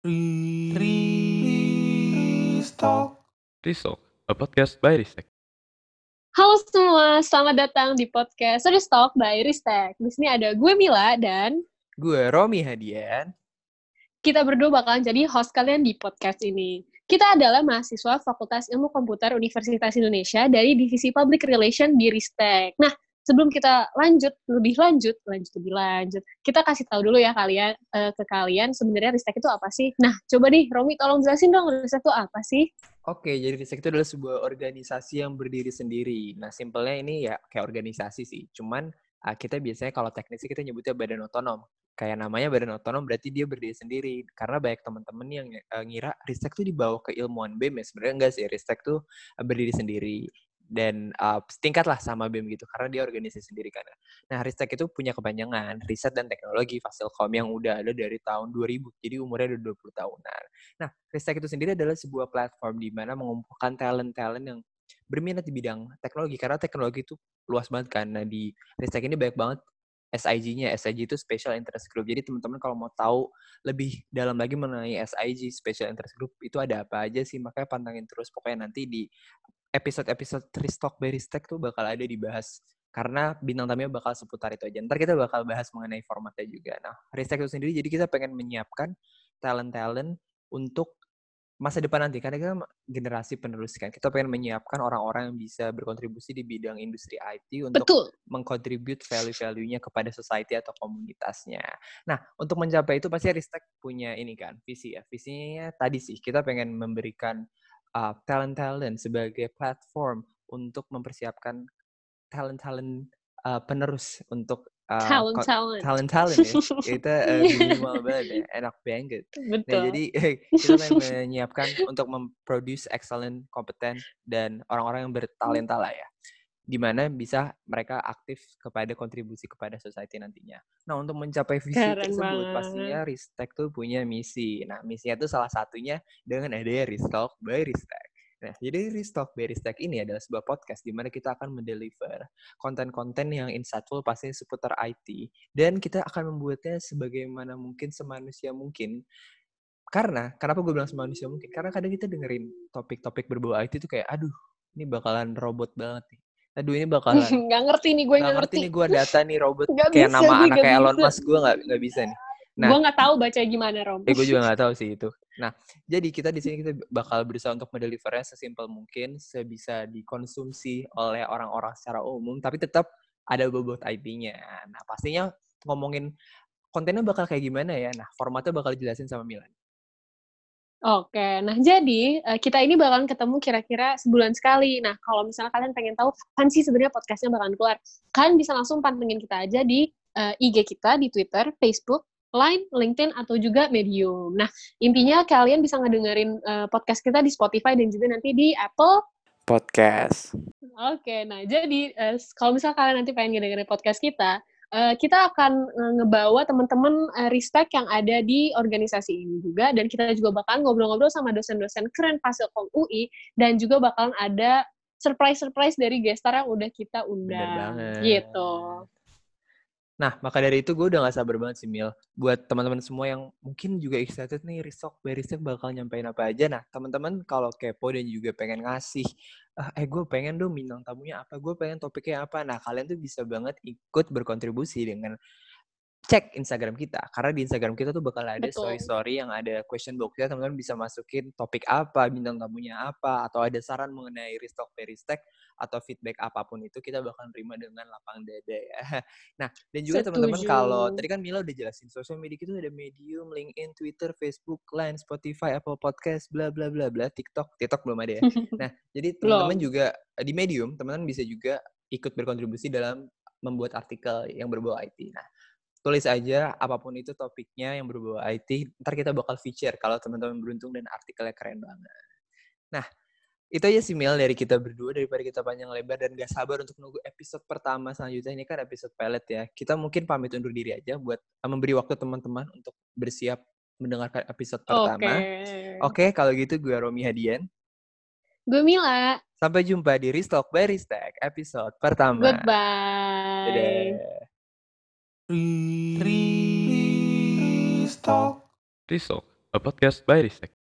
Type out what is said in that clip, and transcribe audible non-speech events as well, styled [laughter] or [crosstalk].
Restock. Restock, a podcast by Ristek. Halo semua, selamat datang di podcast Restock by Ristek. Di sini ada gue Mila dan Gue Romi Hadian. kita berdua bakalan jadi host kalian di podcast ini. Kita adalah mahasiswa Fakultas Ilmu Komputer Universitas Indonesia dari Divisi Public Relation di Ristek. Nah, sebelum kita lanjut lebih lanjut, lanjut lebih lanjut, kita kasih tahu dulu ya kalian eh, ke kalian sebenarnya Ristek itu apa sih? Nah, coba nih Romi tolong jelasin dong Ristek itu apa sih? Oke, jadi Ristek itu adalah sebuah organisasi yang berdiri sendiri. Nah, simpelnya ini ya kayak organisasi sih. Cuman uh, kita biasanya kalau teknisnya kita nyebutnya badan otonom. Kayak namanya badan otonom berarti dia berdiri sendiri. Karena banyak teman-teman yang uh, ngira Ristek tuh dibawa ke ilmuwan BEM ya. Sebenarnya enggak sih, Ristek uh, berdiri sendiri. Dan uh, setingkat lah sama BEM gitu, karena dia organisasi sendiri kan. Nah, Ristek itu punya kepanjangan, Riset dan Teknologi Fasilkom yang udah ada dari tahun 2000. Jadi umurnya udah 20 tahunan. Nah, Ristek itu sendiri adalah sebuah platform di mana mengumpulkan talent-talent yang berminat di bidang teknologi karena teknologi itu luas banget. Nah, di Ristek ini banyak banget SIG-nya. SIG itu Special Interest Group. Jadi teman-teman kalau mau tahu lebih dalam lagi mengenai SIG Special Interest Group itu ada apa aja sih, makanya pantengin terus pokoknya nanti di episode-episode Ristok by Ristek tuh bakal ada dibahas karena bintang tamunya bakal seputar itu aja. Ntar kita bakal bahas mengenai formatnya juga. Nah, Ristek itu sendiri jadi kita pengen menyiapkan talent-talent untuk masa depan nanti karena kita generasi penerus kan kita pengen menyiapkan orang-orang yang bisa berkontribusi di bidang industri IT untuk Betul. mengkontribute value-value-nya kepada society atau komunitasnya. Nah, untuk mencapai itu pasti Ristek punya ini kan, visi ya. Visinya tadi sih kita pengen memberikan uh, talent-talent sebagai platform untuk mempersiapkan talent-talent uh, penerus untuk uh, Talent, ko- talent. talent-talent ya. Kita [laughs] uh, minimal banget ya, enak banget. Nah, jadi [laughs] [laughs] kita menyiapkan untuk memproduce excellent, kompeten, dan orang-orang yang bertalenta lah ya. Di mana bisa mereka aktif kepada kontribusi kepada society nantinya. Nah, untuk mencapai visi Keren tersebut, banget. pastinya Ristek tuh punya misi. Nah, misinya tuh salah satunya dengan adanya Restock by Ristek. Nah, jadi Restock by Ristek ini adalah sebuah podcast di mana kita akan mendeliver konten-konten yang insightful pastinya seputar IT. Dan kita akan membuatnya sebagaimana mungkin semanusia mungkin karena kenapa gue bilang semanusia mungkin karena kadang kita dengerin topik-topik berbau IT itu kayak aduh ini bakalan robot banget nih aduh ini [laughs] bakalan nggak ngerti nih gue nggak ngerti ngerti. nih gue data nih robot [laughs] Nggak kayak bisa, nama gue anak kayak Elon. Musk gue nggak nggak bisa nih Nah. Gue nggak tahu baca gimana Rom. eh gue juga nggak [laughs] tahu sih itu nah jadi kita di sini kita bakal berusaha untuk mendelivernya sesimpel mungkin sebisa dikonsumsi oleh orang-orang secara umum tapi tetap ada bobot IP-nya nah pastinya ngomongin kontennya bakal kayak gimana ya nah formatnya bakal dijelasin sama Milan Oke, nah jadi eh, kita ini bakalan ketemu kira-kira sebulan sekali. Nah, kalau misalnya kalian pengen tahu kapan sih sebenarnya podcastnya bakalan keluar, kalian bisa langsung pantengin kita aja di eh, IG kita di Twitter, Facebook, Line, LinkedIn, atau juga Medium. Nah, intinya kalian bisa ngedengerin eh, podcast kita di Spotify dan juga nanti di Apple. podcast Oke, nah jadi eh, kalau misalnya kalian nanti pengen ngedengerin podcast kita, eh, kita akan eh, ngebawa teman-teman eh, Ristek yang ada di organisasi ini juga, dan kita juga bakalan ngobrol-ngobrol sama dosen-dosen keren Fasilkom UI, dan juga bakalan ada surprise-surprise dari gestar yang udah kita undang. Gitu. Nah, maka dari itu gue udah gak sabar banget sih, Mil. Buat teman-teman semua yang mungkin juga excited nih, Restock by Ristek bakal nyampein apa aja. Nah, teman-teman kalau kepo dan juga pengen ngasih, "Ah, eh gue pengen dong bintang tamunya apa, gue pengen topiknya apa. Nah, kalian tuh bisa banget ikut berkontribusi dengan cek Instagram kita. Karena di Instagram kita tuh bakal ada Betul. story-story yang ada question box-nya, teman-teman bisa masukin topik apa, bintang tamunya apa, atau ada saran mengenai Restock by Ristek, atau feedback apa pun itu kita bakal terima dengan lapang dada ya. [laughs] Nah, dan juga teman-teman kalau tadi kan Mila udah jelasin sosial media kita ada Medium, LinkedIn, Twitter, Facebook, Line, Spotify, Apple Podcast, bla bla bla bla, TikTok, TikTok belum ada ya. [laughs] Nah, jadi teman-teman juga eh, di Medium, teman-teman bisa juga ikut berkontribusi dalam membuat artikel yang berbau IT. Nah, tulis aja apa pun itu topiknya yang berbau IT, ntar kita bakal feature kalau teman-teman beruntung dan artikelnya keren banget. Nah, itu aja sih Mil dari kita berdua daripada kita panjang lebar dan gak sabar untuk nunggu episode pertama selanjutnya ini kan episode pilot ya. Kita mungkin pamit undur diri aja buat uh, memberi waktu teman-teman untuk bersiap mendengarkan episode Oke. pertama. Oke, kalau gitu gue Romi Hadian. Gue Mila. Sampai jumpa di Restock by Ristek episode pertama. Goodbye. Dadah. Restock, a podcast by Ristek.